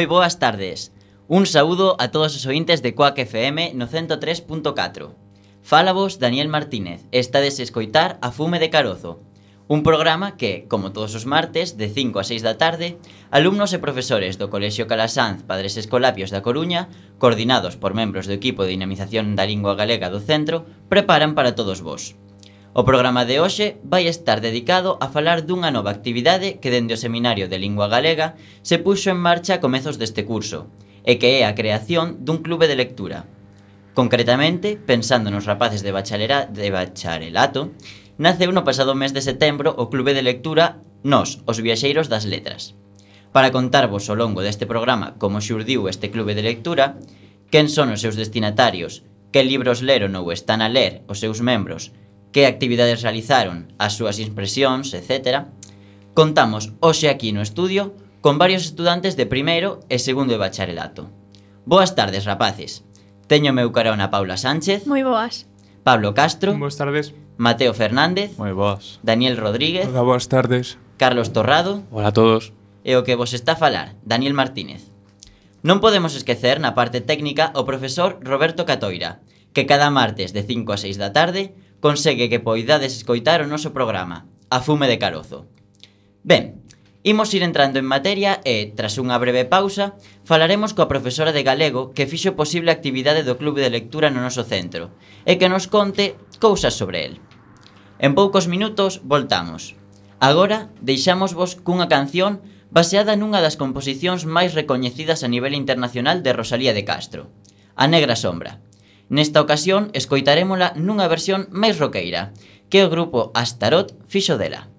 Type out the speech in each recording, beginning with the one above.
Moi boas tardes. Un saúdo a todos os ointes de Coac FM no 103.4. Fálavos Daniel Martínez. Estades escoitar a Fume de Carozo. Un programa que, como todos os martes, de 5 a 6 da tarde, alumnos e profesores do Colexio Calasanz Padres Escolapios da Coruña, coordinados por membros do equipo de dinamización da lingua galega do centro, preparan para todos vós. O programa de hoxe vai estar dedicado a falar dunha nova actividade que dende o Seminario de Lingua Galega se puxo en marcha a comezos deste curso, e que é a creación dun clube de lectura. Concretamente, pensando nos rapaces de, bacharela, de bacharelato, naceu no pasado mes de setembro o clube de lectura Nos, os viaxeiros das letras. Para contarvos ao longo deste programa como xurdiu este clube de lectura, quen son os seus destinatarios, que libros leron ou están a ler os seus membros, que actividades realizaron, as súas impresións, etc. Contamos hoxe aquí no estudio con varios estudantes de primeiro e segundo de bacharelato. Boas tardes, rapaces. Teño meu carona Paula Sánchez. Moi boas. Pablo Castro. Boas tardes. Mateo Fernández. Moi boas. Daniel Rodríguez. Hola, boas tardes. Carlos Torrado. Hola a todos. E o que vos está a falar, Daniel Martínez. Non podemos esquecer na parte técnica o profesor Roberto Catoira, que cada martes de 5 a 6 da tarde consegue que poidades escoitar o noso programa, A fume de carozo. Ben, imos ir entrando en materia e, tras unha breve pausa, falaremos coa profesora de galego que fixo posible a actividade do Clube de Lectura no noso centro e que nos conte cousas sobre el. En poucos minutos voltamos. Agora deixamos vos cunha canción baseada nunha das composicións máis recoñecidas a nivel internacional de Rosalía de Castro, A Negra Sombra. Nesta ocasión escoitarémola nunha versión máis roqueira, que o grupo Astaroth fixo dela.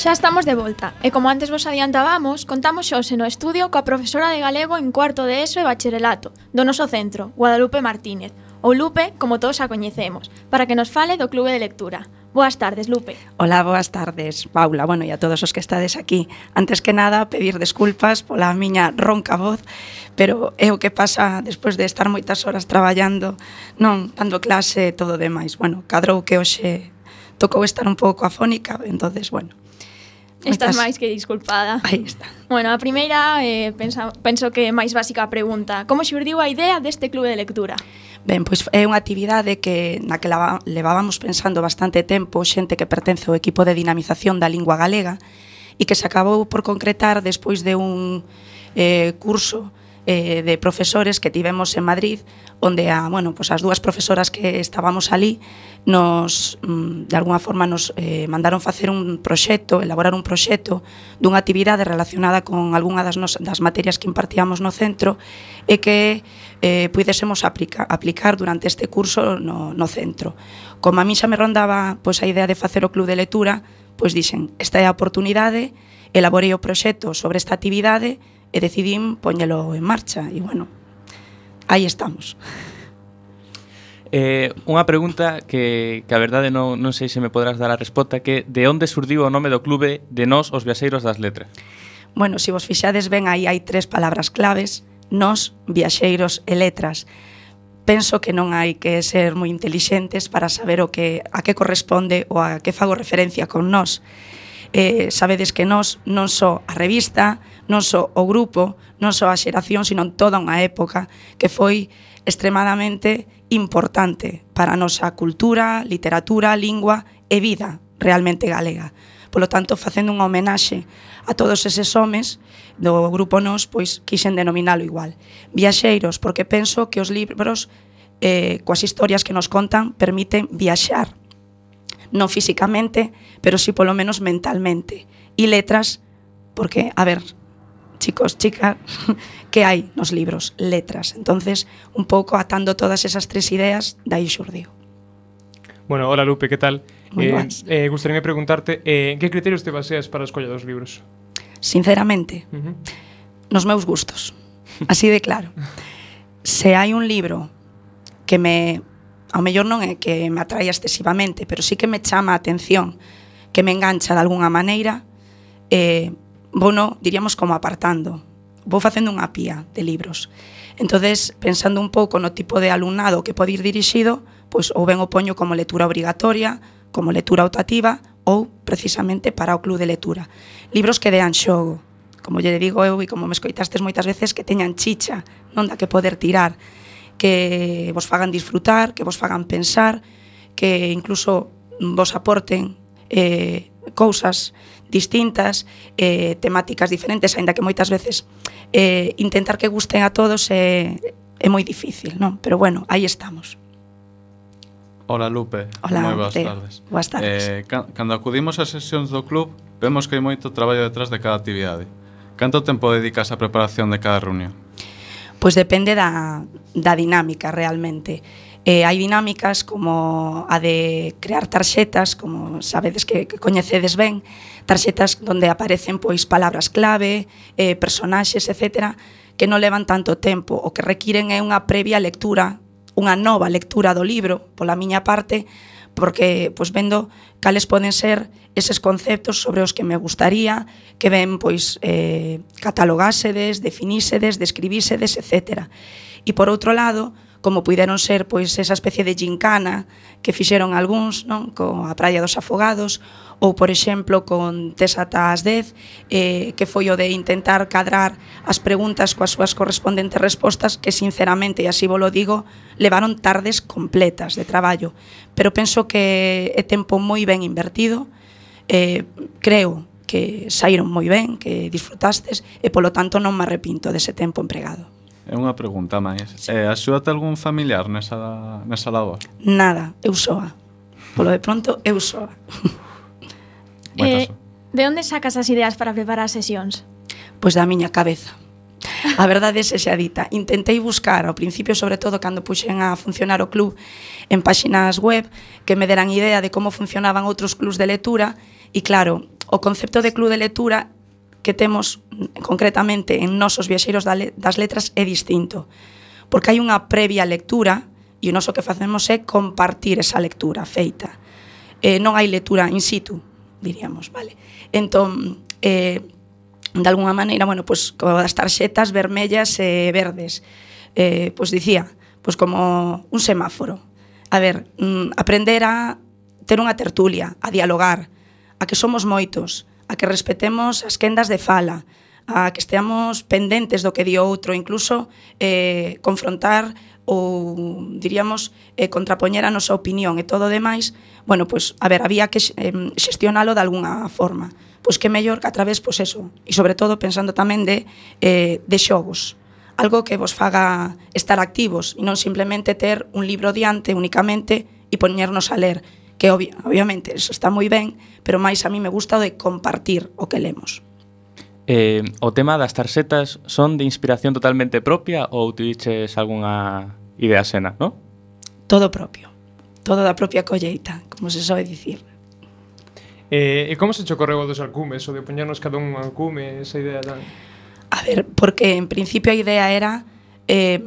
Xa estamos de volta, e como antes vos adiantábamos, contamos xose no estudio coa profesora de galego en cuarto de ESO e bacharelato do noso centro, Guadalupe Martínez, ou Lupe, como todos a coñecemos, para que nos fale do Clube de Lectura. Boas tardes, Lupe. Hola, boas tardes, Paula. Bueno, e a todos os que estades aquí. Antes que nada, pedir desculpas pola miña ronca voz, pero é o que pasa despois de estar moitas horas traballando, non dando clase e todo demais. Bueno, cadrou que hoxe tocou estar un pouco afónica, entonces, bueno, Estás máis que disculpada. Aí está. Bueno, a primeira eh, pensa, penso que é máis básica a pregunta. Como xurdiu a idea deste clube de lectura? Ben, pois é unha actividade que na que lava, levábamos pensando bastante tempo xente que pertence ao equipo de dinamización da lingua galega e que se acabou por concretar despois de un eh, curso eh, de profesores que tivemos en Madrid, onde a, bueno, pues as dúas profesoras que estábamos ali nos, mm, de alguna forma nos eh, mandaron facer un proxecto, elaborar un proxecto dunha actividade relacionada con algunha das, nos, das materias que impartíamos no centro e que eh, puidésemos aplica, aplicar durante este curso no, no centro. Como a mí xa me rondaba pois, a idea de facer o club de lectura, pois dixen, esta é a oportunidade, elaborei o proxecto sobre esta actividade, e decidín poñelo en marcha e bueno, aí estamos. Eh, unha pregunta que, que a verdade non, non sei se me poderás dar a resposta que de onde surdiu o nome do clube de nós os viaxeiros das letras? Bueno, se vos fixades ben aí hai tres palabras claves nós, viaxeiros e letras penso que non hai que ser moi intelixentes para saber o que a que corresponde ou a que fago referencia con nós. Eh, sabedes que nós non só a revista, non só o grupo, non só a xeración, sino toda unha época que foi extremadamente importante para a nosa cultura, literatura, lingua e vida realmente galega. Polo tanto, facendo unha homenaxe a todos eses homes do grupo Nos, pois quixen denominalo igual. Viaxeiros, porque penso que os libros eh, coas historias que nos contan permiten viaxar non físicamente, pero sí polo menos mentalmente. E letras, porque, a ver, chicos, chicas, que hai nos libros, letras. Entonces, un pouco atando todas esas tres ideas, dai xurdiu. Bueno, hola Lupe, que tal? Eh, boas. eh, gustaríame preguntarte, eh, en que criterios te baseas para a escolla dos libros? Sinceramente, uh -huh. nos meus gustos. Así de claro. Se hai un libro que me ao mellor non é que me atraia excesivamente, pero sí que me chama a atención, que me engancha de alguna maneira, eh, bueno, diríamos, como apartando. Vou facendo unha pía de libros. entonces pensando un pouco no tipo de alumnado que pode ir dirixido, pois ou ben o poño como lectura obrigatoria, como lectura optativa ou precisamente para o club de lectura. Libros que dean xogo, como lle digo eu e como me escoitastes moitas veces, que teñan chicha, non da que poder tirar, que vos fagan disfrutar, que vos fagan pensar, que incluso vos aporten eh, cousas distintas, eh, temáticas diferentes, aínda que moitas veces eh, intentar que gusten a todos é, eh, é moi difícil, non? Pero bueno, aí estamos. Ola Lupe, Hola, moi boas te, tardes. Boas tardes. Eh, cando acudimos ás sesións do club, vemos que hai moito traballo detrás de cada actividade. Canto tempo dedicas á preparación de cada reunión? Pois depende da, da dinámica realmente. Eh, hai dinámicas como a de crear tarxetas, como sabedes que, que coñecedes ben, tarxetas onde aparecen pois palabras clave, eh, personaxes, etc., que non levan tanto tempo. O que requiren é unha previa lectura, unha nova lectura do libro, pola miña parte, porque pois vendo cales poden ser eses conceptos sobre os que me gustaría que ben pois eh, catalogásedes, definísedes, describísedes, etc. E por outro lado, como puideron ser pois esa especie de gincana que fixeron algúns, non, con a Praia dos Afogados ou por exemplo con Tesata ás 10, eh, que foi o de intentar cadrar as preguntas coas súas correspondentes respostas que sinceramente, e así volo digo, levaron tardes completas de traballo, pero penso que é tempo moi ben invertido. Eh, creo que saíron moi ben, que disfrutastes e polo tanto non me arrepinto dese tempo empregado. É unha pregunta máis. Sí. Eh, axúdate algún familiar nesa, nesa labor? Nada, eu soa. Polo de pronto, eu soa. eh, de onde sacas as ideas para preparar as sesións? Pois da miña cabeza. A verdade é xa dita. Intentei buscar ao principio, sobre todo cando puxen a funcionar o club en páxinas web, que me deran idea de como funcionaban outros clubs de lectura, e claro, o concepto de club de lectura que temos concretamente en nosos viaxeiros das letras é distinto, porque hai unha previa lectura e o noso que facemos é compartir esa lectura feita. Eh, non hai lectura in situ, diríamos, vale? Entón, eh, de alguna maneira, bueno, pois como das tarxetas vermellas e eh, verdes, eh, pois dicía, pois como un semáforo. A ver, mm, aprender a ter unha tertulia, a dialogar, a que somos moitos, a que respetemos as quendas de fala, a que esteamos pendentes do que di outro, incluso eh, confrontar ou diríamos eh, contrapoñer a nosa opinión e todo o demais, bueno, pois a ver, había que eh, xestionalo de algunha forma. Pois que mellor que a través pois eso, e sobre todo pensando tamén de eh, de xogos algo que vos faga estar activos e non simplemente ter un libro diante únicamente e poñernos a ler, que obvi obviamente eso está moi ben, pero máis a mí me gusta o de compartir o que lemos. Eh, o tema das tarxetas son de inspiración totalmente propia ou tiviches algunha idea sena, no? Todo propio. Todo da propia colleita, como se sobe dicir. Eh, e como se chocorreu dos alcumes, o de poñernos cada un alcume, esa idea tan... A ver, porque en principio a idea era eh,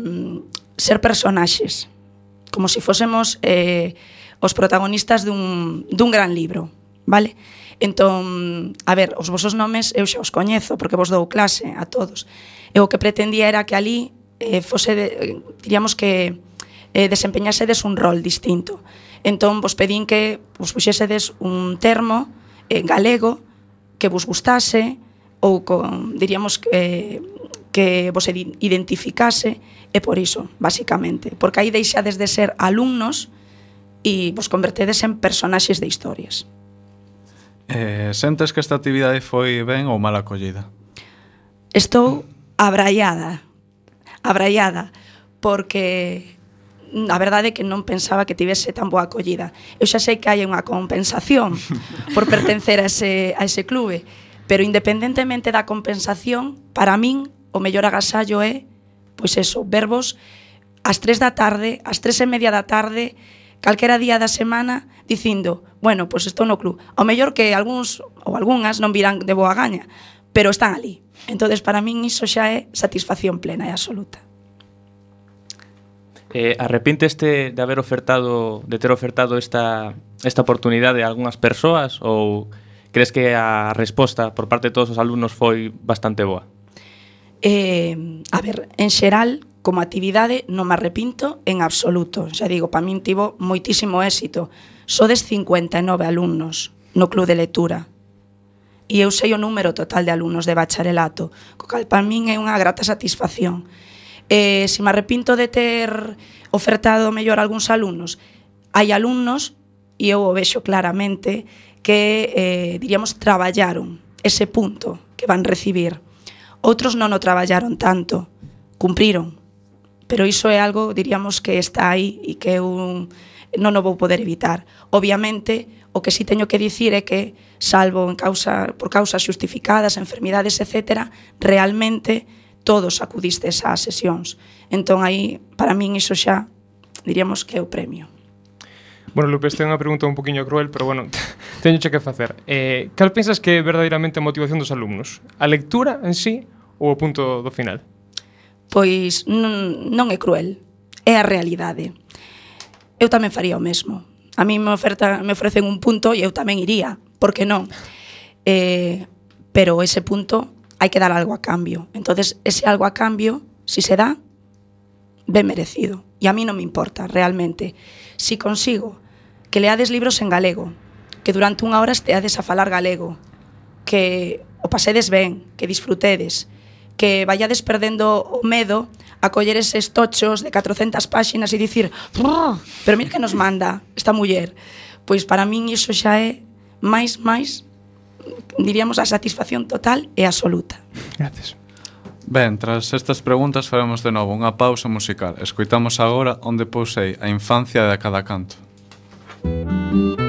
ser personaxes, como se si fósemos eh, os protagonistas dun, dun gran libro, vale? Entón, a ver, os vosos nomes eu xa os coñezo porque vos dou clase a todos. E o que pretendía era que ali eh, fose, de, diríamos que eh, desempeñasedes un rol distinto. Entón, vos pedín que vos puxesedes un termo eh, galego que vos gustase ou con, diríamos que eh, que vos identificase e por iso, basicamente, porque aí deixades de ser alumnos e vos convertedes en personaxes de historias. Eh, sentes que esta actividade foi ben ou mal acollida? Estou abraiada, abraiada, porque a verdade é que non pensaba que tivese tan boa acollida. Eu xa sei que hai unha compensación por pertencer a ese, a ese clube, pero independentemente da compensación, para min o mellor agasallo é, pois eso, verbos ás 3 da tarde, ás 3 e media da tarde, calquera día da semana dicindo, bueno, pois estou no club. O mellor que algúns ou algunhas non virán de boa gaña, pero están ali. Entonces para min iso xa é satisfacción plena e absoluta. Eh, arrepinteste de haber ofertado de ter ofertado esta esta oportunidade a algunhas persoas ou crees que a resposta por parte de todos os alumnos foi bastante boa? Eh, a ver, en xeral como actividade non me arrepinto en absoluto. Xa digo, para min tivo moitísimo éxito. Sodes 59 alumnos no Club de Lectura. E eu sei o número total de alumnos de bacharelato, co cal para min é unha grata satisfacción. Eh, se me arrepinto de ter ofertado mellor algúns alumnos, hai alumnos, e eu o vexo claramente, que, eh, diríamos, traballaron ese punto que van recibir. Outros non o traballaron tanto, cumpriron, Pero iso é algo, diríamos, que está aí e que eu non o vou poder evitar. Obviamente, o que si sí teño que dicir é que, salvo en causa, por causas justificadas, enfermidades, etc., realmente todos acudistes ás sesións. Entón, aí, para min, iso xa, diríamos que é o premio. Bueno, Lupe, esta é unha pregunta un poquinho cruel, pero bueno, teño che que facer. Eh, cal pensas que é verdadeiramente a motivación dos alumnos? A lectura en sí ou o punto do final? pois non, non é cruel, é a realidade. Eu tamén faría o mesmo. A mí me, oferta, me ofrecen un punto e eu tamén iría, por que non? Eh, pero ese punto hai que dar algo a cambio. Entonces, ese algo a cambio, si se dá, ben merecido. E a mí non me importa, realmente. Si consigo que leades libros en galego, que durante unha hora esteades a falar galego, que o pasedes ben, que disfrutedes, que vayades perdendo o medo a coller eses tochos de 400 páxinas e dicir pero mira que nos manda esta muller. Pois para min iso xa é máis, máis, diríamos, a satisfacción total e absoluta. Gracias. Ben, tras estas preguntas faremos de novo unha pausa musical. Escoitamos agora onde pousei a infancia de cada canto. Música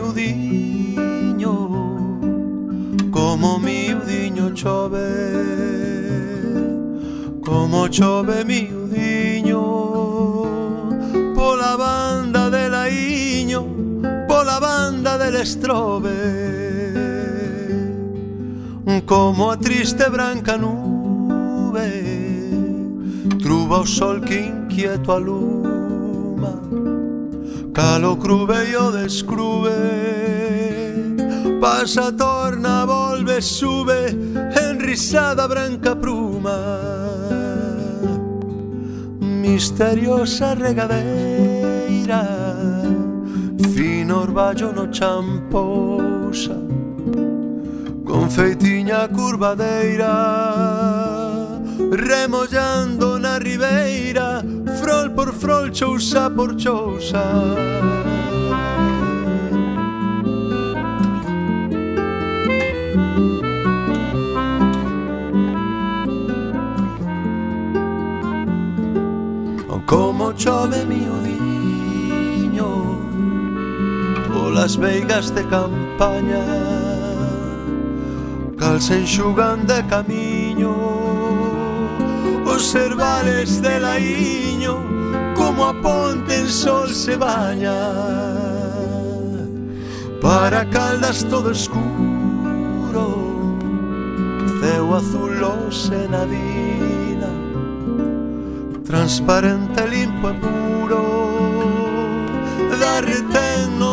miudiño Como miudiño chove Como chove miudiño Pola banda de Laiño Pola banda del Estrobe Como a triste branca nube Truba o sol que inquieto a luz. Calo crube e o descrube. Pasa, torna, volve, sube. Enrisada branca pruma Misteriosa regadeira. Fino orballo no champosa. Con feitiña curvadeira. Remollando na ribeira. Frol por frol, chousa por chousa. nas veigas de campaña Cal se enxugan de camiño Os cervales de laiño Como a ponte en sol se baña. Para caldas todo escuro Ceo azul o senadina Transparente, limpo e puro Da retén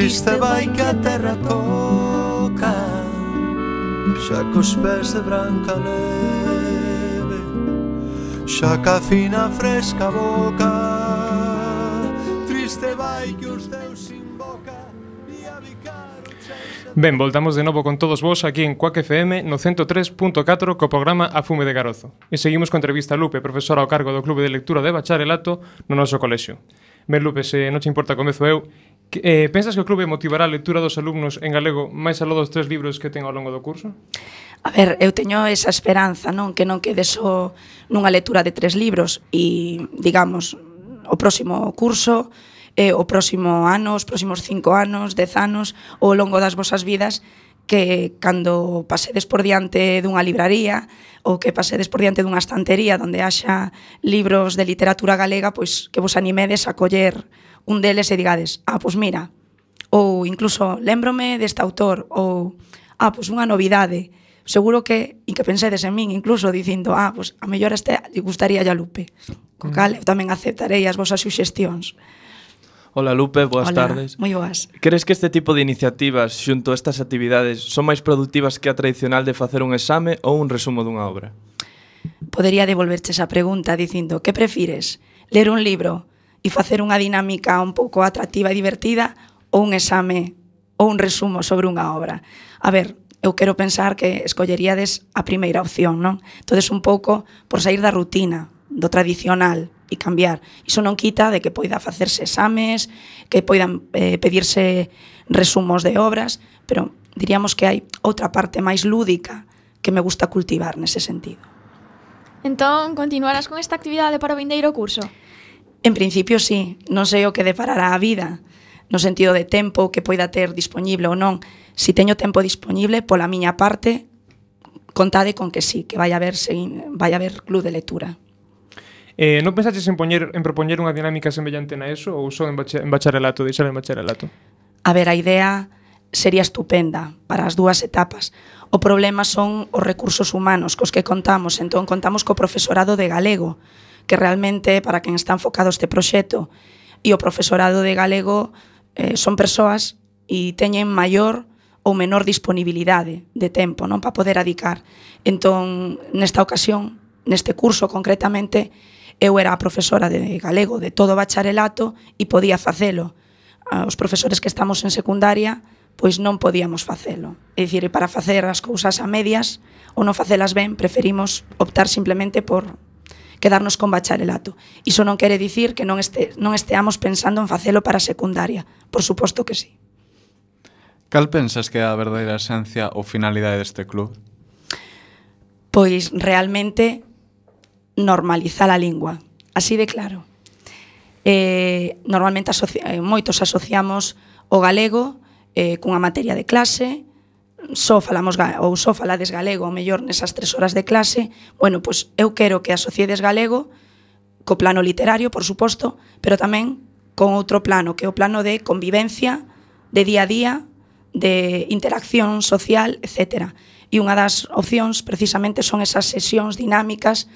Triste vai que a terra toca Xa cos pés de branca neve Xa ca fina fresca boca Triste vai que os deus invoca E a vicar Ben, voltamos de novo con todos vos aquí en Cuac FM no 103.4 co programa A Fume de Garozo. E seguimos con entrevista a Lupe, profesora ao cargo do Clube de Lectura de Bacharelato no noso colexio. Ben, Lupe, se non te importa comezo eu, Eh, pensas que o clube motivará a lectura dos alumnos en galego máis aló dos tres libros que ten ao longo do curso? A ver, eu teño esa esperanza, non? Que non quede só nunha lectura de tres libros e, digamos, o próximo curso, eh, o próximo ano, os próximos cinco anos, dez anos, ao longo das vosas vidas, que cando pasedes por diante dunha libraría ou que pasedes por diante dunha estantería onde haxa libros de literatura galega, pois que vos animedes a coller un deles e digades, ah, pois mira, ou incluso lembrome deste autor, ou ah, pois unha novidade, seguro que, e que pensedes en min, incluso dicindo, ah, pois a mellor este lle gustaría a Lupe, co mm. cal eu tamén aceptarei as vosas suxestións. Ola Lupe, boas Hola, tardes. Moi boas. Crees que este tipo de iniciativas xunto a estas actividades son máis productivas que a tradicional de facer un exame ou un resumo dunha obra? Podería devolverche esa pregunta dicindo, que prefires? Ler un libro e facer unha dinámica un pouco atractiva e divertida ou un exame ou un resumo sobre unha obra. A ver, eu quero pensar que escolleríades a primeira opción, non? Entonces un pouco por sair da rutina, do tradicional e cambiar. Iso non quita de que poida facerse exames, que poidan eh, pedirse resumos de obras, pero diríamos que hai outra parte máis lúdica que me gusta cultivar nese sentido. Entón, continuarás con esta actividade para o vindeiro curso? En principio, sí. Non sei o que deparará a vida, no sentido de tempo que poida ter dispoñible ou non. Si teño tempo dispoñible, pola miña parte, contade con que sí, que vai haber, vai haber club de lectura. Eh, non pensaches en, poñer, en propoñer unha dinámica semellante na ESO ou só en, bache, en bacharelato, deixar en bacharelato? A ver, a idea sería estupenda para as dúas etapas. O problema son os recursos humanos cos que contamos, entón contamos co profesorado de galego, que realmente para quen está enfocado este proxecto e o profesorado de galego eh, son persoas e teñen maior ou menor disponibilidade de tempo non para poder adicar. Entón, nesta ocasión, neste curso concretamente, eu era a profesora de galego de todo o bacharelato e podía facelo. Os profesores que estamos en secundaria pois non podíamos facelo. É dicir, para facer as cousas a medias ou non facelas ben, preferimos optar simplemente por quedarnos con bacharelato. Iso non quere dicir que non, este, non esteamos pensando en facelo para secundaria. Por suposto que sí. Cal pensas que é a verdadeira esencia ou finalidade deste club? Pois realmente normalizar a lingua. Así de claro. Eh, normalmente asocia, eh, moitos asociamos o galego eh, cunha materia de clase, só falamos ou só falades galego ao mellor nesas tres horas de clase, bueno, pois eu quero que asociedes galego co plano literario, por suposto, pero tamén con outro plano, que é o plano de convivencia, de día a día, de interacción social, etc. E unha das opcións precisamente son esas sesións dinámicas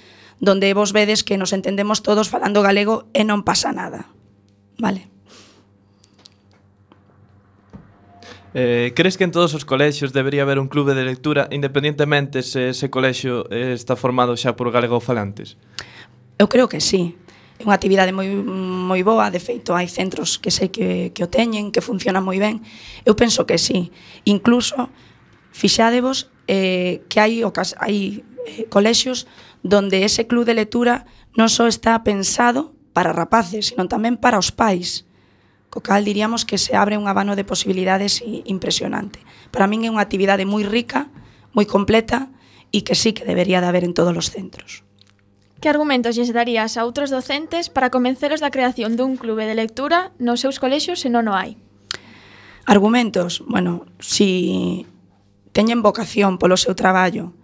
donde vos vedes que nos entendemos todos falando galego e non pasa nada. Vale. Eh, crees que en todos os colexios debería haber un clube de lectura independientemente se ese colexio eh, está formado xa por galegofalantes? Eu creo que sí. É unha actividade moi, moi boa, de feito hai centros que sei que, que o teñen, que funcionan moi ben. Eu penso que sí. Incluso, fixadevos eh, que hai, ocas, hai eh, colexios donde ese club de lectura non só está pensado para rapaces, sino tamén para os pais co cal diríamos que se abre un abano de posibilidades impresionante. Para min é unha actividade moi rica, moi completa e que sí que debería de haber en todos os centros. Que argumentos lles darías a outros docentes para convenceros da creación dun clube de lectura nos seus colexios se non o hai? Argumentos, bueno, si teñen vocación polo seu traballo,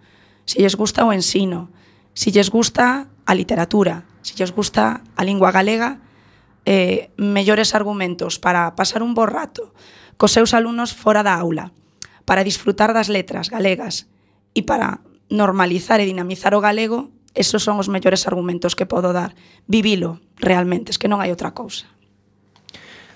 se si lles gusta o ensino, se si lles gusta a literatura, se si lles gusta a lingua galega, eh, mellores argumentos para pasar un bo rato cos seus alumnos fora da aula, para disfrutar das letras galegas e para normalizar e dinamizar o galego, esos son os mellores argumentos que podo dar. Vivilo, realmente, es que non hai outra cousa.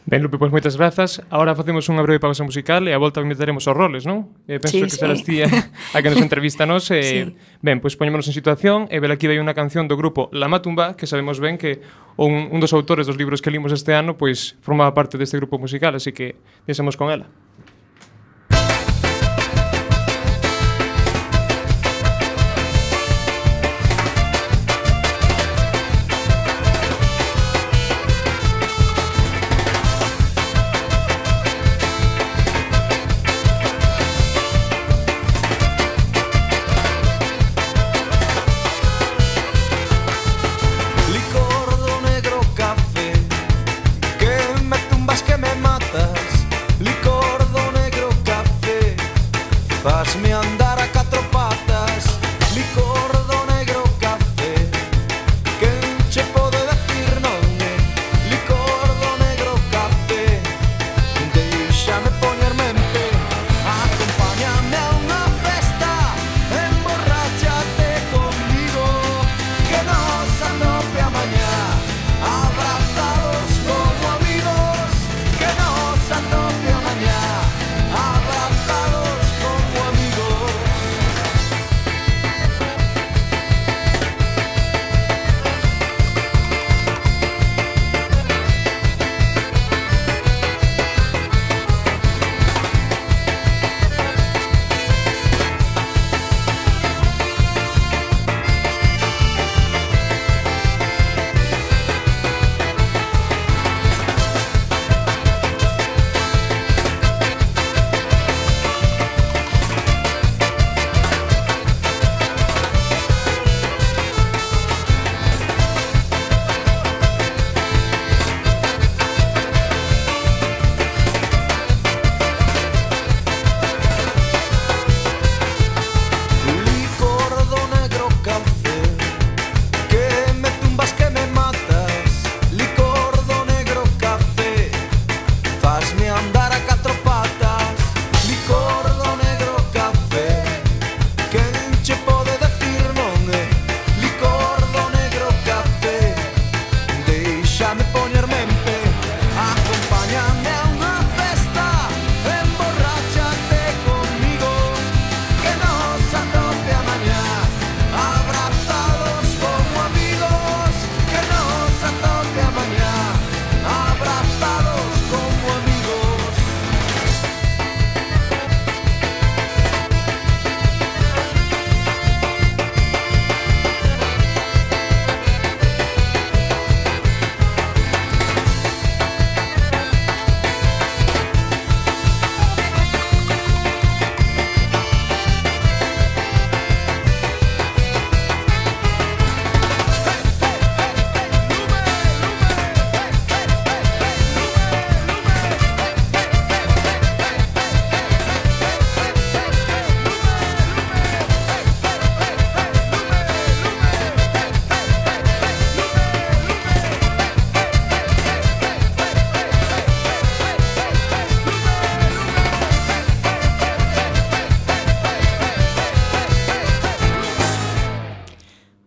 Ben, Lupe, pois moitas grazas. Agora facemos unha breve pausa musical e a volta invitaremos os roles, non? Eh, penso sí, que serás sí. tía eh, a que nos entrevista nos. Eh, sí. Ben, pois poñémonos en situación e eh, ver aquí vai unha canción do grupo La Matumba que sabemos ben que un, un dos autores dos libros que limos este ano pois formaba parte deste grupo musical, así que desemos con ela.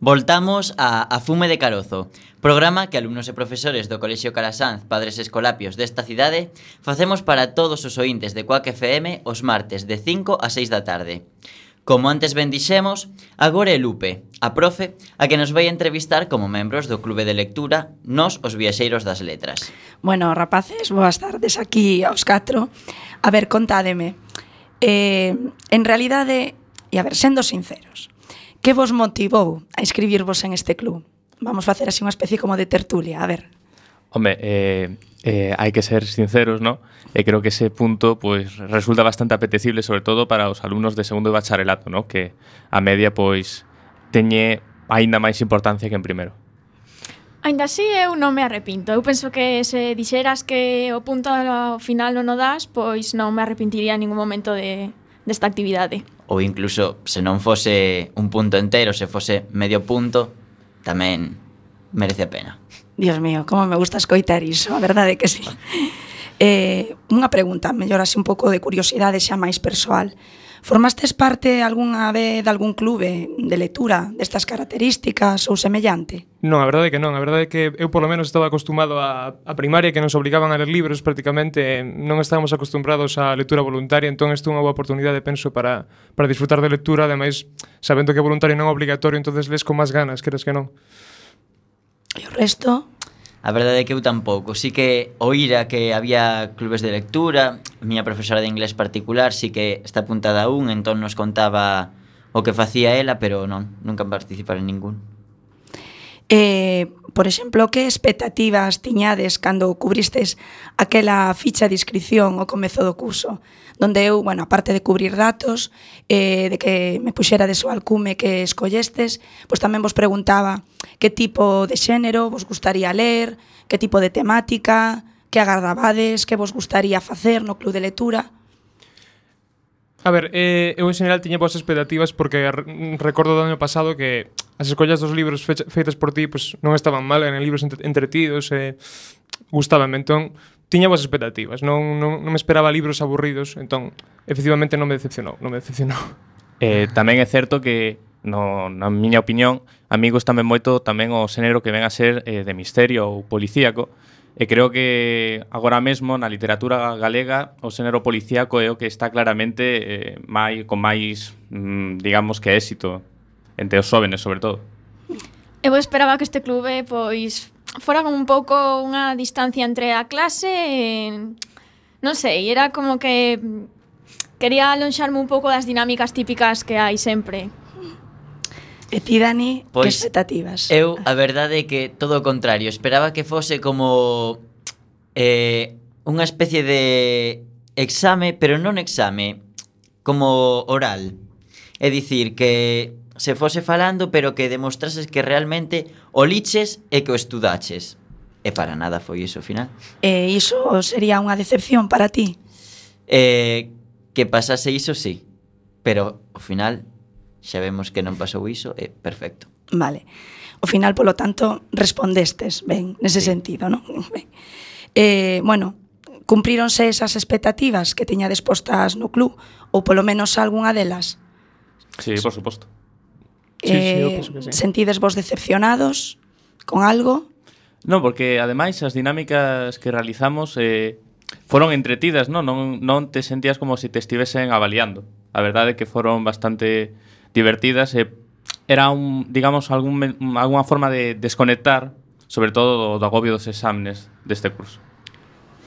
Voltamos a, a Fume de Carozo, programa que alumnos e profesores do Colexio Carasanz, padres escolapios desta cidade, facemos para todos os ointes de Coac FM os martes de 5 a 6 da tarde. Como antes ben dixemos, agora é Lupe, a profe, a que nos vai entrevistar como membros do Clube de Lectura Nos os Viaxeiros das Letras. Bueno, rapaces, boas tardes aquí aos catro. A ver, contádeme. Eh, en realidade, e a ver, sendo sinceros, Que vos motivou a inscribirvos en este club? Vamos facer así unha especie como de tertulia, a ver. Home, eh, eh, hai que ser sinceros, ¿no? Eh, creo que ese punto pues resulta bastante apetecible, sobre todo para os alumnos de segundo de bacharelato, ¿no? Que a media pois teñe aínda máis importancia que en primeiro. Ainda así eu non me arrepinto. Eu penso que se dixeras que o punto ao final non o das, pois non me arrepentiría en ningún momento de, desta actividade ou incluso se non fose un punto entero, se fose medio punto, tamén merece a pena. Dios mío, como me gusta escoitar iso, a verdade que sí. Eh, unha pregunta, mellor así un pouco de curiosidade xa máis persoal. Formastes parte algunha vez de algún clube de lectura destas características ou semellante? Non, a verdade é que non. A verdade é que eu polo menos estaba acostumado a, a primaria que nos obligaban a ler libros prácticamente. Non estábamos acostumbrados a lectura voluntaria, entón isto é unha boa oportunidade, penso, para, para disfrutar de lectura. Ademais, sabendo que é voluntario non é obligatorio, entonces les con máis ganas, queres que non? E o resto? A verdade é que eu tampouco. Si que oíra que había clubes de lectura, a miña profesora de inglés particular si que está apuntada a un, entón nos contaba o que facía ela, pero non, nunca participar en ningún. Eh, por exemplo, que expectativas tiñades cando cubristes aquela ficha de inscripción ao comezo do curso? Donde eu, bueno, aparte de cubrir datos, eh, de que me puxera de so alcume que escollestes, pois tamén vos preguntaba que tipo de xénero vos gustaría ler, que tipo de temática, que agardabades, que vos gustaría facer no club de lectura. A ver, eh, eu en general tiña boas expectativas porque recordo do ano pasado que as escollas dos libros fecha, feitas por ti pues, non estaban mal, eran libros entretidos, eh, gustaban, entón tiña boas expectativas, non, non, non me esperaba libros aburridos, entón efectivamente non me decepcionou, non me decepcionou. Eh, tamén é certo que no, na miña opinión, a mí moito tamén o xénero que ven a ser eh, de misterio ou policíaco, E creo que agora mesmo na literatura galega o xénero policíaco é o que está claramente eh, mai, con máis, mm, digamos que éxito entre os xóvenes, sobre todo. Eu esperaba que este clube pois fora como un pouco unha distancia entre a clase e, non sei, era como que mm, quería alonxarme un pouco das dinámicas típicas que hai sempre. E ti, Dani, pois, que expectativas? Eu, a verdade é que todo o contrario. Esperaba que fose como eh, unha especie de exame, pero non exame, como oral. É dicir, que se fose falando, pero que demostrases que realmente o liches e que o estudaches. E para nada foi iso, final. E iso sería unha decepción para ti? Eh, que pasase iso, sí. Pero, ao final, xa vemos que non pasou iso, é perfecto. Vale. O final, polo tanto, respondestes ben, nese sí. sentido, non? Ben. Eh, bueno, cumpríronse esas expectativas que teñades postas no club ou polo menos algunha delas? Sí, por suposto. Eh, sí, sí, sí. sentides vos decepcionados con algo? Non, porque ademais as dinámicas que realizamos eh, foron entretidas, non? Non, non te sentías como se te estivesen avaliando. A verdade é que foron bastante divertidas. e era un, digamos, algún, alguna forma de desconectar, sobre todo do, do agobio dos exámenes deste curso.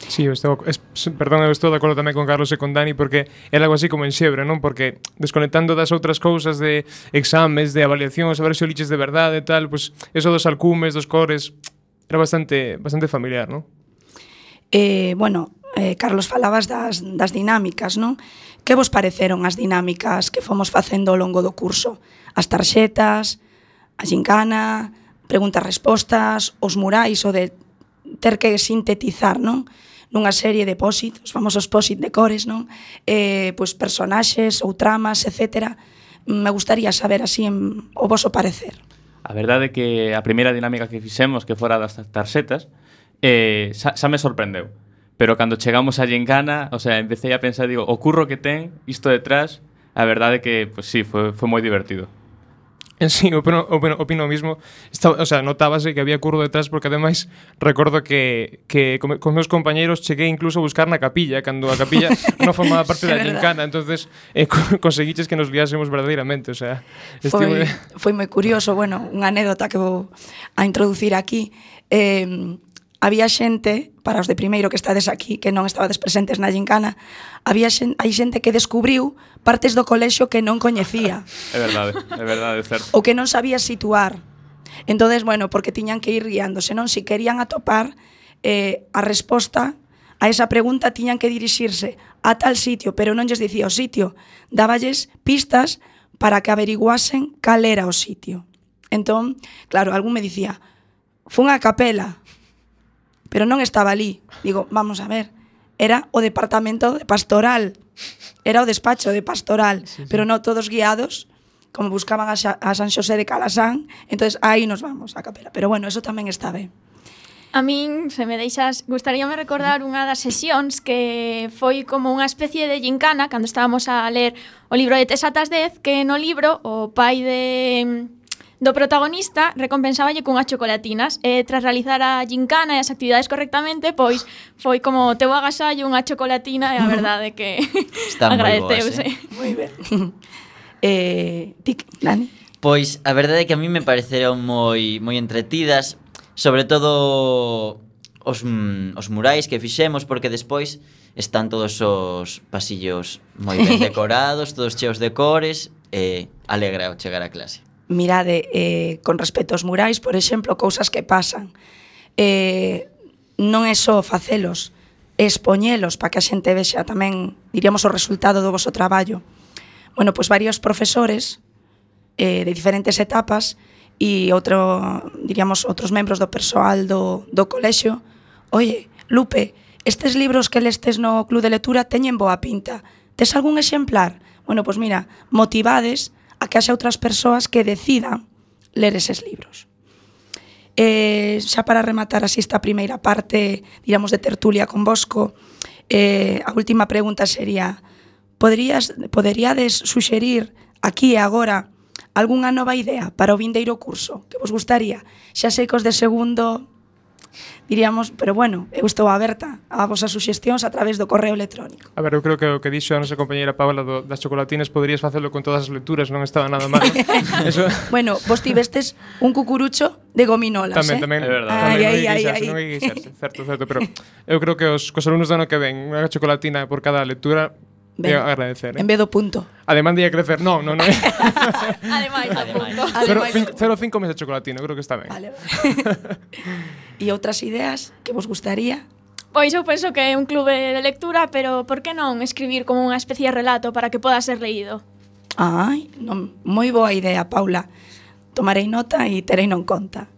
Sí, eu estou, es, perdón, eu estou de acordo tamén con Carlos e con Dani porque era algo así como en xebre, non? Porque desconectando das outras cousas de exames, de avaliacións, a ver se o liches de verdade e tal, pues, eso dos alcumes, dos cores, era bastante bastante familiar, non? Eh, bueno, eh, Carlos falabas das, das dinámicas, non? Que vos pareceron as dinámicas que fomos facendo ao longo do curso? As tarxetas, a gincana, preguntas-respostas, os murais, o de ter que sintetizar, non? nunha serie de pósit, os famosos pósit de cores, non? Eh, pois personaxes ou tramas, etc. Me gustaría saber así en, o voso parecer. A verdade é que a primeira dinámica que fixemos, que fora das tarxetas, eh, xa, xa me sorprendeu pero cando chegamos a Gincana, o sea, empecé a pensar, digo, o curro que ten, isto detrás, a verdade que, pues sí, foi, foi moi divertido. Sí, opino, opino, opino mismo. Estaba, o sea, notábase que había curro detrás porque ademais recordo que, que con, con meus compañeros cheguei incluso a buscar na capilla cando a capilla non formaba parte da gincana entonces eh, conseguiches que nos liásemos verdadeiramente o sea, estive... foi, foi moi curioso bueno, unha anécdota que vou a introducir aquí eh, había xente, para os de primeiro que estades aquí, que non estabades presentes na gincana, había xente, hai xente que descubriu partes do colexo que non coñecía. é verdade, é verdade, é certo. O que non sabía situar. Entonces, bueno, porque tiñan que ir guiándose, non? Si querían atopar eh, a resposta a esa pregunta tiñan que dirixirse a tal sitio, pero non lles dicía o sitio. Dáballes pistas para que averiguasen cal era o sitio. Entón, claro, algún me dicía, fun a capela, pero non estaba ali. Digo, vamos a ver, era o departamento de pastoral, era o despacho de pastoral, sí, sí. pero non todos guiados como buscaban a, Xa, a San Xosé de Calasán, entonces aí nos vamos a capela. Pero bueno, eso tamén está ben. A min, se me deixas, gustaríame recordar unha das sesións que foi como unha especie de gincana cando estábamos a ler o libro de Tesatas 10, que no libro o pai de Do protagonista recompensáballe cunhas chocolatinas e tras realizar a gincana e as actividades correctamente, pois foi como teu agasallo unha chocolatina e a verdade que agradeceuse. Eh? Moi ben. eh, tic, Dani. Pois a verdade é que a mí me pareceron moi moi entretidas, sobre todo os, mm, os murais que fixemos porque despois están todos os pasillos moi ben decorados, todos cheos de cores e eh, alegra o chegar a clase mirade eh, con respecto aos murais, por exemplo, cousas que pasan. Eh, non é só facelos, é expoñelos para que a xente vexa tamén, diríamos, o resultado do vosso traballo. Bueno, pois varios profesores eh, de diferentes etapas e outro, diríamos, outros membros do persoal do, do colexio, oye, Lupe, estes libros que lestes no Club de Lectura teñen boa pinta. Tes algún exemplar? Bueno, pois mira, motivades a que haxa outras persoas que decidan ler eses libros. Eh, xa para rematar así esta primeira parte, digamos, de tertulia con Bosco, eh, a última pregunta sería, poderías, poderíades suxerir aquí e agora algunha nova idea para o vindeiro curso que vos gustaría? Xa sei cos de segundo diríamos, pero bueno, eu estou aberta a vosas suxestións a través do correo electrónico. A ver, eu creo que o que dixo a nosa compañeira Paula do, das chocolatinas poderías facelo con todas as lecturas, non estaba nada mal. Eso... bueno, vos tivestes un cucurucho de gominolas, tamén, eh? Tamén, é verdad. Ay, tamén, Ai, non hai non hai certo, certo, pero eu creo que os, cos alumnos do ano que ven unha chocolatina por cada lectura Ben, agradecer. Eh? En vez do punto. Ademais de crecer. Non, non, non. ademais ademais. punto. 0,5 meses de chocolatino, creo que está ben. Vale e outras ideas que vos gustaría? Pois eu penso que é un clube de lectura, pero por que non escribir como unha especie de relato para que poda ser leído? Ai, non, moi boa idea, Paula. Tomarei nota e terei non conta.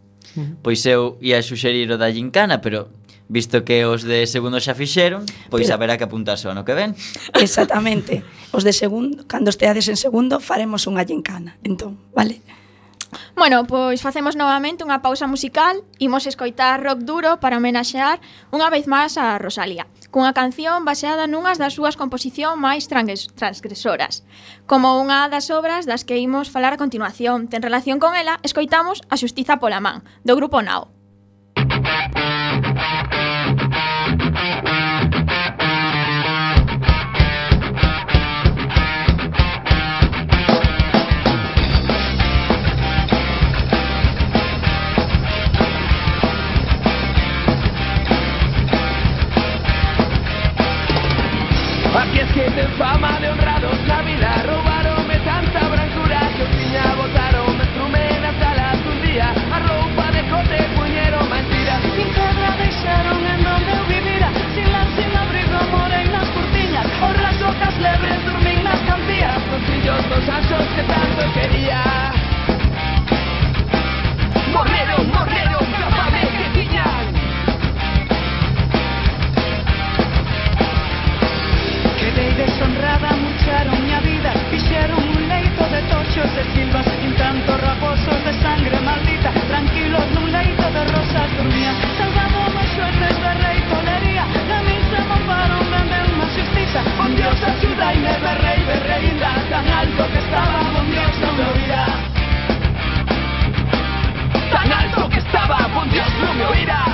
Pois eu ia suxerir o da gincana, pero visto que os de segundo xa fixeron, pois Pero, haberá que apuntarse o ano que ven. Exactamente. Os de segundo, cando esteades en segundo, faremos unha gincana. Entón, vale? Bueno, pois facemos novamente unha pausa musical, imos escoitar rock duro para homenaxear unha vez máis a Rosalía, cunha canción baseada nunhas das súas composición máis transgresoras, como unha das obras das que imos falar a continuación. Ten relación con ela, escoitamos A Xustiza pola Man, do grupo Nao. aquellos dos asos que tanto quería. Morrero, morrero, capame que pillan. Quedé deshonrada, mucharon mi vida, hicieron un leito de tochos de silvas, y tantos raposos de sangre maldita, tranquilos en un leito de rosas dormía, salvamos más suerte de rey tolería, la misa no casa. Un Dios ayuda y me berré y berré y tan alto que estaba, un Dios no me oirá. Tan alto que estaba, un Dios no me oirá.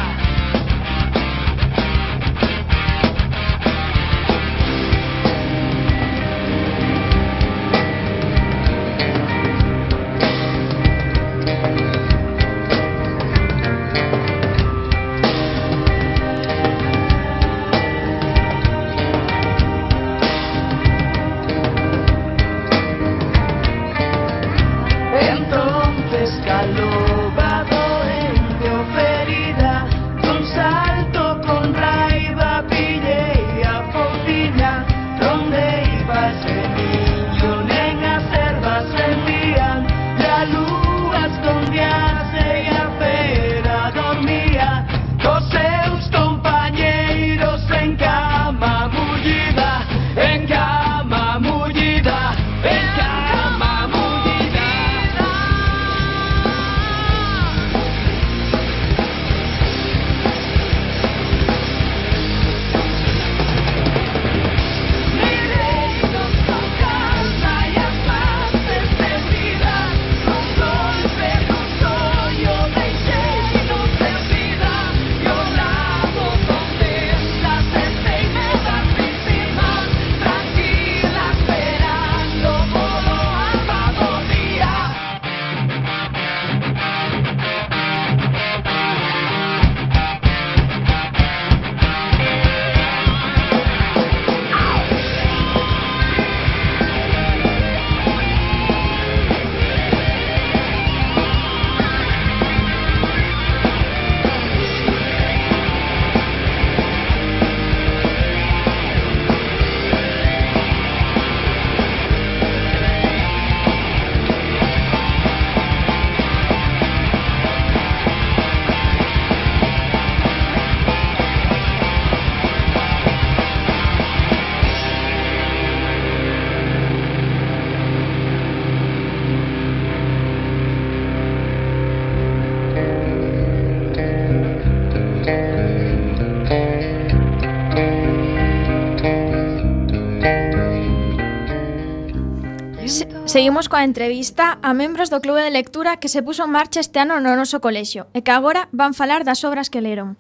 Seguimos coa entrevista a membros do Clube de Lectura que se puso en marcha este ano no noso colexio e que agora van falar das obras que leron.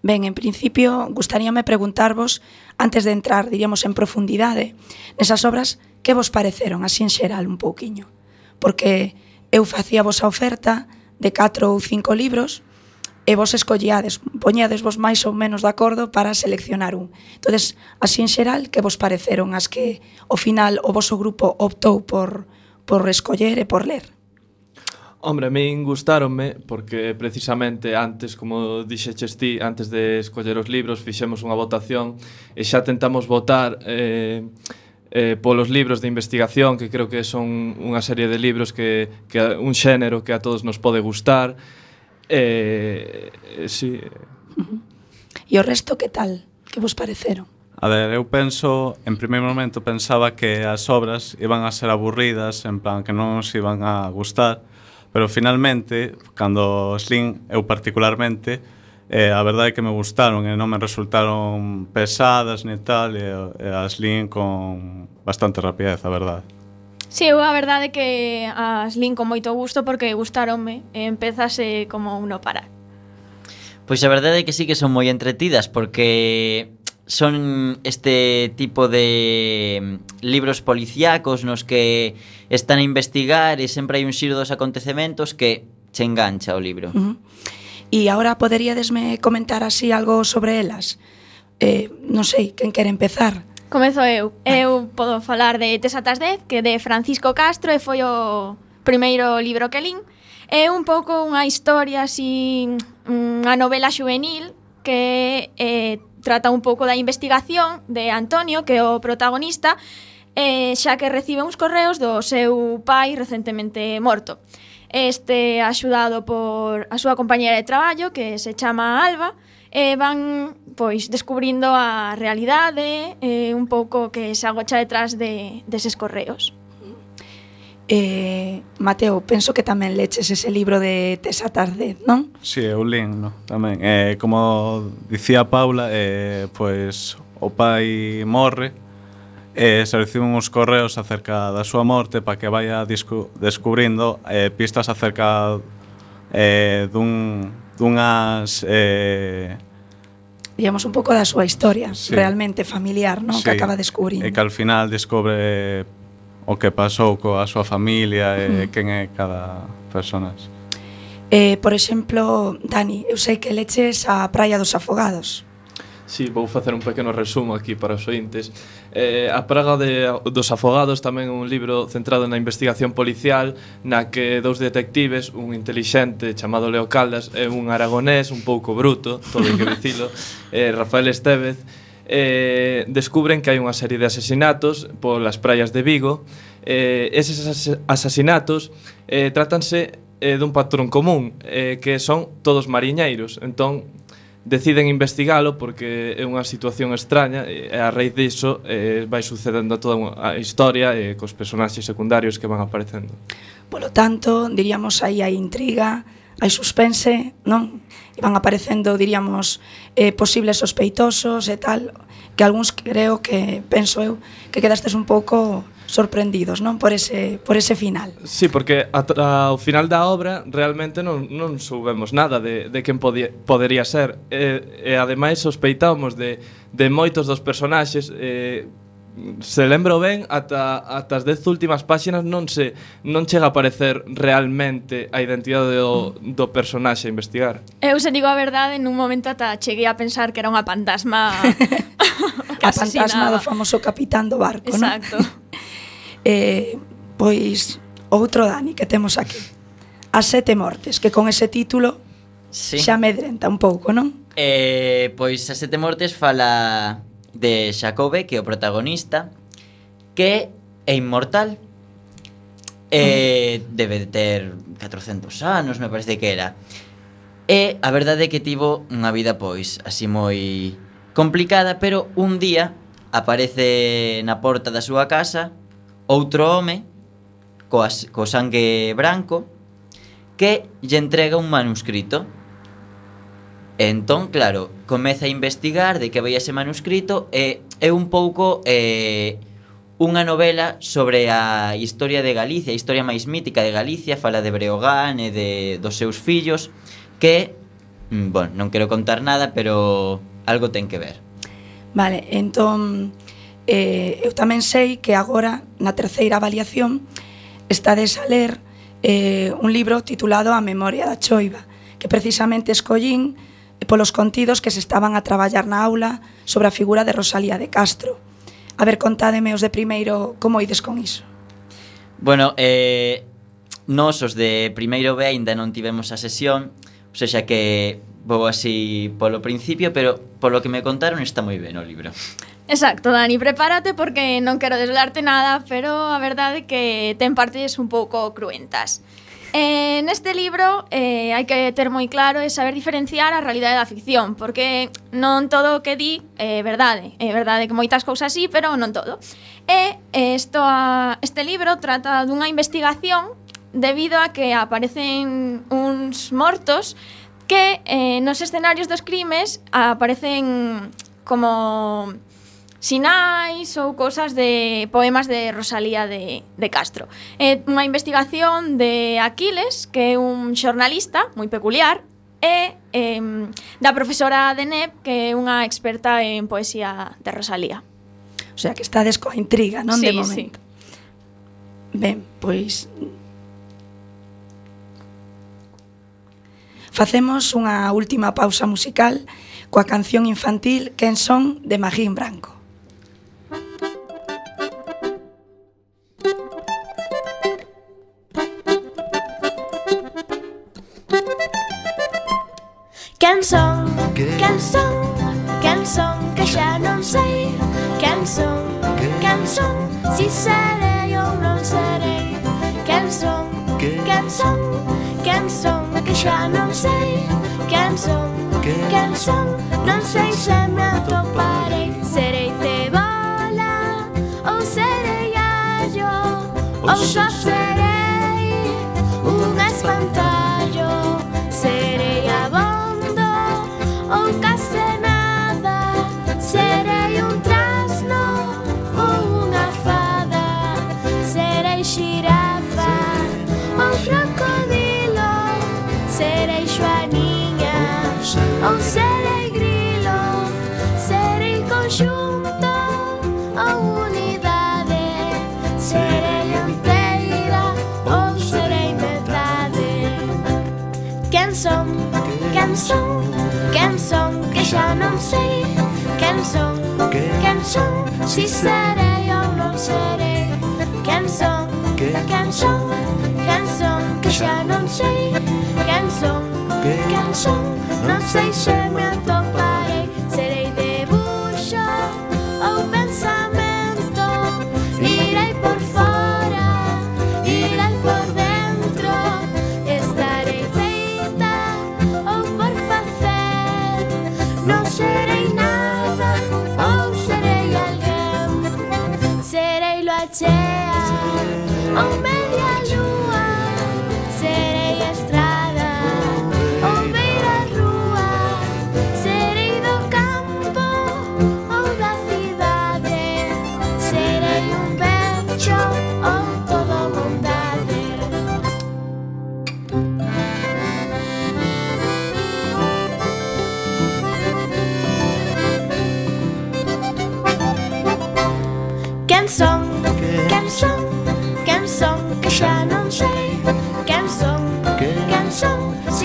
Ben, en principio, gustaríame preguntarvos, antes de entrar, diríamos, en profundidade, nesas obras, que vos pareceron, así en xeral, un pouquiño. Porque eu facía vos a oferta de catro ou cinco libros, e vos escollíades, poñades vos máis ou menos de acordo para seleccionar un. Entonces, así en xeral, que vos pareceron as que ao final o voso grupo optou por, por escoller e por ler? Hombre, a min gustaronme porque precisamente antes, como dixeches ti, antes de escoller os libros, fixemos unha votación e xa tentamos votar eh, eh, polos libros de investigación, que creo que son unha serie de libros que, que un xénero que a todos nos pode gustar, Eh, eh, sí. E o resto que tal? Que vos pareceron? A ver, eu penso, en primeiro momento pensaba que as obras iban a ser aburridas, en plan que non nos iban a gustar, pero finalmente, cando os lin, eu particularmente, eh, a verdade é que me gustaron e non me resultaron pesadas ni tal, e, e as lin con bastante rapidez, a verdade. Si, sí, eu a verdade é que as lin con moito gusto porque gustaronme e empezase como uno para. Pois a verdade é que sí que son moi entretidas porque son este tipo de mm, libros policíacos nos que están a investigar e sempre hai un xiro dos acontecementos que che engancha o libro. Uh -huh. E agora poderíadesme comentar así algo sobre elas? Eh, non sei, quen quere empezar? Comezo eu. Eu podo falar de Tesatas 10, que de Francisco Castro, e foi o primeiro libro que lín. É un pouco unha historia así, unha novela juvenil que eh, trata un pouco da investigación de Antonio, que é o protagonista, eh, xa que recibe uns correos do seu pai recentemente morto. Este axudado por a súa compañera de traballo, que se chama Alba, e van pois descubrindo a realidade e un pouco que se agocha detrás de, deses correos. Eh, Mateo, penso que tamén leches ese libro de Tesa Tarde, non? Si, sí, eu len, no, tamén. Eh, como dicía Paula, eh, pois o pai morre, eh, se reciben uns correos acerca da súa morte para que vaya descubrindo eh, pistas acerca eh, dun dunhas... Eh, digamos, un pouco da súa historia sí. realmente familiar, non? Sí. Que acaba descubrindo. E que al final descobre o que pasou coa súa familia e mm. quen é cada persona. Eh, por exemplo, Dani, eu sei que leches a Praia dos Afogados. Sí, vou facer un pequeno resumo aquí para os ointes. Eh, a Praga de, dos Afogados tamén un libro centrado na investigación policial na que dous detectives, un intelixente chamado Leo Caldas e un aragonés un pouco bruto, todo hai que dicilo, eh, Rafael Estevez, eh, descubren que hai unha serie de asesinatos polas praias de Vigo. Eh, eses as asasinatos eh, trátanse eh, dun patrón común, eh, que son todos mariñeiros. Entón, deciden investigalo porque é unha situación extraña e a raíz diso eh, vai sucedendo toda unha historia e eh, cos personaxes secundarios que van aparecendo. Polo tanto, diríamos aí hai intriga, hai suspense, non? E van aparecendo, diríamos, eh, posibles sospeitosos e tal, que algúns creo que, penso eu, que quedastes un pouco sorprendidos, non, por ese por ese final. Sí, porque ata, ao final da obra realmente non non soubemos nada de de quen podía, podería ser. E, e ademais sospeitábamos de de moitos dos personaxes eh se lembro ben, ata, ata as dez últimas páxinas non se non chega a aparecer realmente a identidade do, do personaxe a investigar. Eu se digo a verdade, nun momento ata cheguei a pensar que era unha fantasma a fantasma do famoso capitán do barco, Exacto. non? Exacto. eh, pois outro Dani que temos aquí. As sete mortes, que con ese título sí. xa medrenta un pouco, non? Eh, pois as sete mortes fala de Xacobe, que é o protagonista, que é inmortal. Eh, mm. debe de ter 400 anos, me parece que era. E a verdade é que tivo unha vida pois así moi complicada, pero un día aparece na porta da súa casa outro home coas, co sangue branco que lle entrega un manuscrito. Entón, claro, comeza a investigar de que vai ese manuscrito e é un pouco eh, unha novela sobre a historia de Galicia, a historia máis mítica de Galicia, fala de Breogán e de, dos seus fillos, que, mm, bon, non quero contar nada, pero algo ten que ver. Vale, entón, Eh, eu tamén sei que agora, na terceira avaliación, estades a ler eh, un libro titulado A memoria da choiva, que precisamente escollín eh, polos contidos que se estaban a traballar na aula sobre a figura de Rosalía de Castro. A ver, contádeme os de primeiro como ides con iso. Bueno, eh, nos os de primeiro B aínda non tivemos a sesión, ou seja que vou así polo principio, pero polo que me contaron está moi ben o libro. Exacto, Dani, prepárate porque non quero desvelarte nada, pero a verdade é que ten partes un pouco cruentas. Eh, neste libro eh, hai que ter moi claro e saber diferenciar a realidade da ficción Porque non todo o que di é eh, verdade É verdade que moitas cousas sí, pero non todo E esto, a, este libro trata dunha investigación Debido a que aparecen uns mortos Que eh, nos escenarios dos crimes aparecen como sinais ou cosas de poemas de Rosalía de, de Castro. É unha investigación de Aquiles, que é un xornalista moi peculiar, e eh, da profesora de NEP, que é unha experta en poesía de Rosalía. O sea, que estades coa intriga, non sí, de momento. Sí. Ben, pois Facemos unha última pausa musical coa canción infantil Quen son de Magín Branco. Canción, canción, que xa non sei Canción, canción, non sei se me atoparei Serei cebola ou serei allo Ou só serei Un espantada xa non sei quen son, quen son, si serei ou non serei, quen son, quen son, quen son, que xa non sei quen son, quen son, non sei se me. Oh man!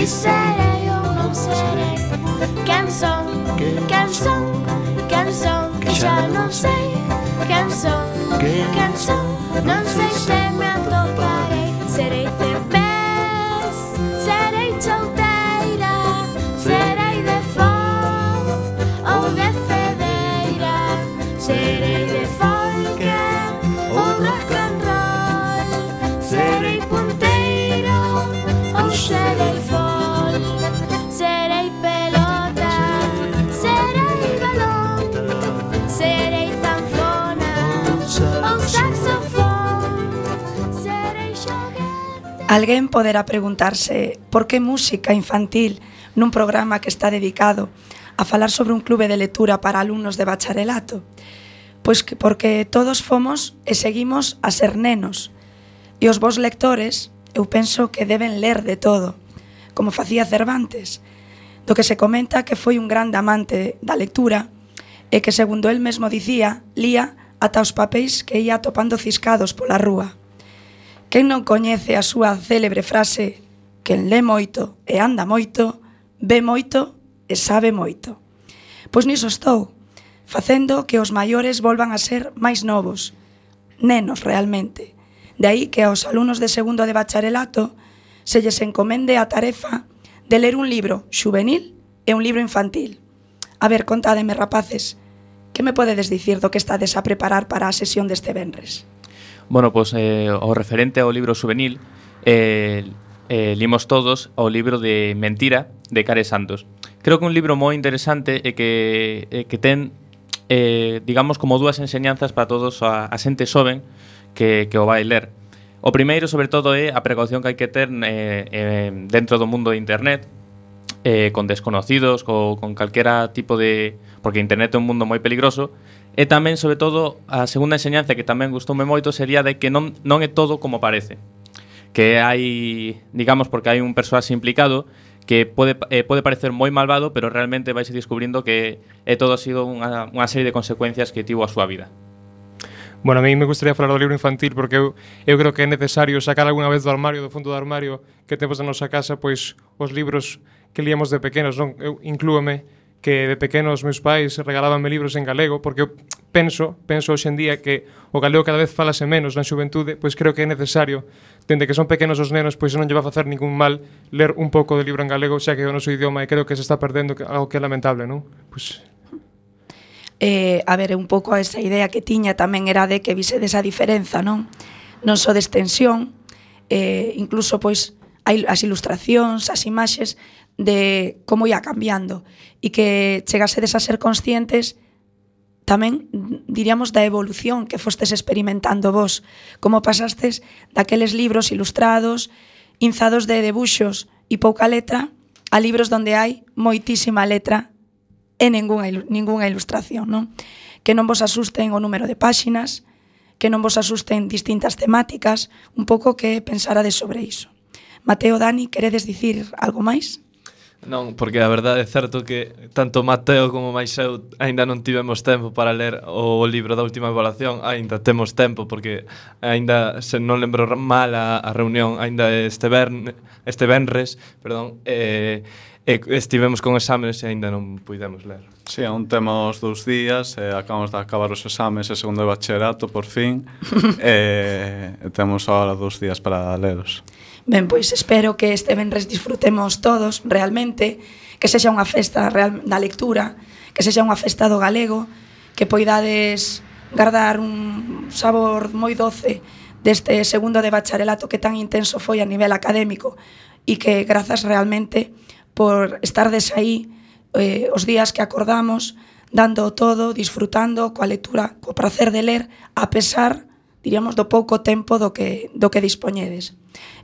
Serei ou não serei, canção, canção, canção. canzon já não sei canção, canção. Não sei se mi andò parei Sarei Alguén poderá preguntarse por que música infantil nun programa que está dedicado a falar sobre un clube de lectura para alumnos de bacharelato? Pois que porque todos fomos e seguimos a ser nenos. E os vos lectores, eu penso que deben ler de todo, como facía Cervantes, do que se comenta que foi un grande amante da lectura e que, segundo el mesmo dicía, lía ata os papéis que ia atopando ciscados pola rúa. Quen non coñece a súa célebre frase Quen lé moito e anda moito, ve moito e sabe moito. Pois niso estou, facendo que os maiores volvan a ser máis novos, nenos realmente. De aí que aos alumnos de segundo de bacharelato se lles encomende a tarefa de ler un libro xuvenil e un libro infantil. A ver, contádeme, rapaces, que me podedes dicir do que estades a preparar para a sesión deste venres? Bueno, pois eh, o referente ao libro juvenil eh, eh, limos todos o libro de Mentira de Care Santos. Creo que un libro moi interesante e que, e que ten eh, digamos como dúas enseñanzas para todos a, a xente xoven que, que o vai ler. O primeiro, sobre todo, é a precaución que hai que ter eh, eh, dentro do mundo de internet, eh, con desconocidos, co, con calquera tipo de... Porque internet é un mundo moi peligroso, E tamén, sobre todo, a segunda enseñanza que tamén gustoume moito sería de que non, non é todo como parece. Que hai, digamos, porque hai un persoaxe implicado que pode, eh, pode parecer moi malvado, pero realmente vais descubrindo que é todo ha sido unha, unha serie de consecuencias que tivo a súa vida. Bueno, a mí me gustaría falar do libro infantil porque eu, eu creo que é necesario sacar algunha vez do armario, do fondo do armario que temos na nosa casa, pois os libros que líamos de pequenos, non? Eu inclúeme que de pequeno os meus pais regalábanme libros en galego, porque eu penso, penso hoxe en día que o galego cada vez falase menos na xuventude, pois creo que é necesario, dende que son pequenos os nenos, pois non lle va a facer ningún mal ler un pouco de libro en galego, xa que é o noso idioma e creo que se está perdendo algo que é lamentable, non? Pois eh, a ver, un pouco esa idea que tiña tamén era de que vise desa diferenza, non? Non só de extensión, eh, incluso, pois, hai as ilustracións, as imaxes, de como ia cambiando e que chegasedes a ser conscientes tamén diríamos da evolución que fostes experimentando vos, como pasastes daqueles libros ilustrados, inzados de debuxos e pouca letra, a libros donde hai moitísima letra e ningunha, ningunha ilustración, non? Que non vos asusten o número de páxinas, que non vos asusten distintas temáticas, un pouco que pensarades sobre iso. Mateo, Dani, queredes dicir algo máis? Non, porque a verdade é certo que tanto Mateo como máis eu aínda non tivemos tempo para ler o libro da última evaluación, aínda temos tempo porque aínda se non lembro mal a, a reunión, aínda este verne, este venres, perdón, eh, e estivemos con exámenes e aínda non puidemos ler. Si, sí, aún temos dous días, eh, acabamos de acabar os exames e segundo de bachillerato por fin, e eh, temos agora dous días para leros. Ben, pois espero que este venres disfrutemos todos realmente, que sexa unha festa real da lectura, que sexa unha festa do galego, que poidades gardar un sabor moi doce deste segundo de bacharelato que tan intenso foi a nivel académico e que grazas realmente por estardes aí eh, os días que acordamos, dando todo, disfrutando coa lectura, co placer de ler, a pesar diríamos, do pouco tempo do que, do que dispoñedes.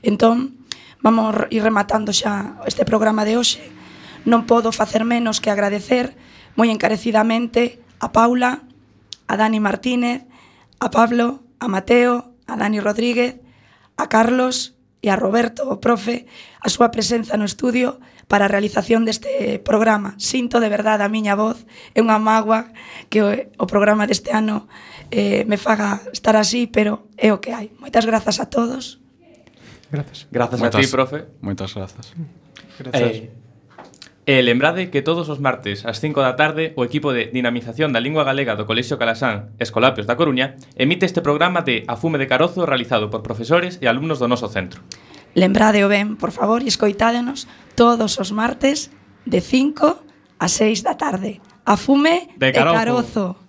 Entón, vamos ir rematando xa este programa de hoxe. Non podo facer menos que agradecer moi encarecidamente a Paula, a Dani Martínez, a Pablo, a Mateo, a Dani Rodríguez, a Carlos e a Roberto, o profe, a súa presenza no estudio, para a realización deste programa. Sinto de verdade a miña voz, é unha mágoa que o, o programa deste ano eh, me faga estar así, pero é o que hai. Moitas grazas a todos. Grazas. Grazas moitas, a ti, profe. Moitas grazas. Grazas. Eh, eh E lembrade que todos os martes ás 5 da tarde o equipo de dinamización da lingua galega do Colexio Calasán Escolapios da Coruña emite este programa de A Fume de Carozo realizado por profesores e alumnos do noso centro. Lembrade o ben, por favor, e escoitádenos todos os martes de 5 a 6 da tarde. A fume de carozo. De carozo.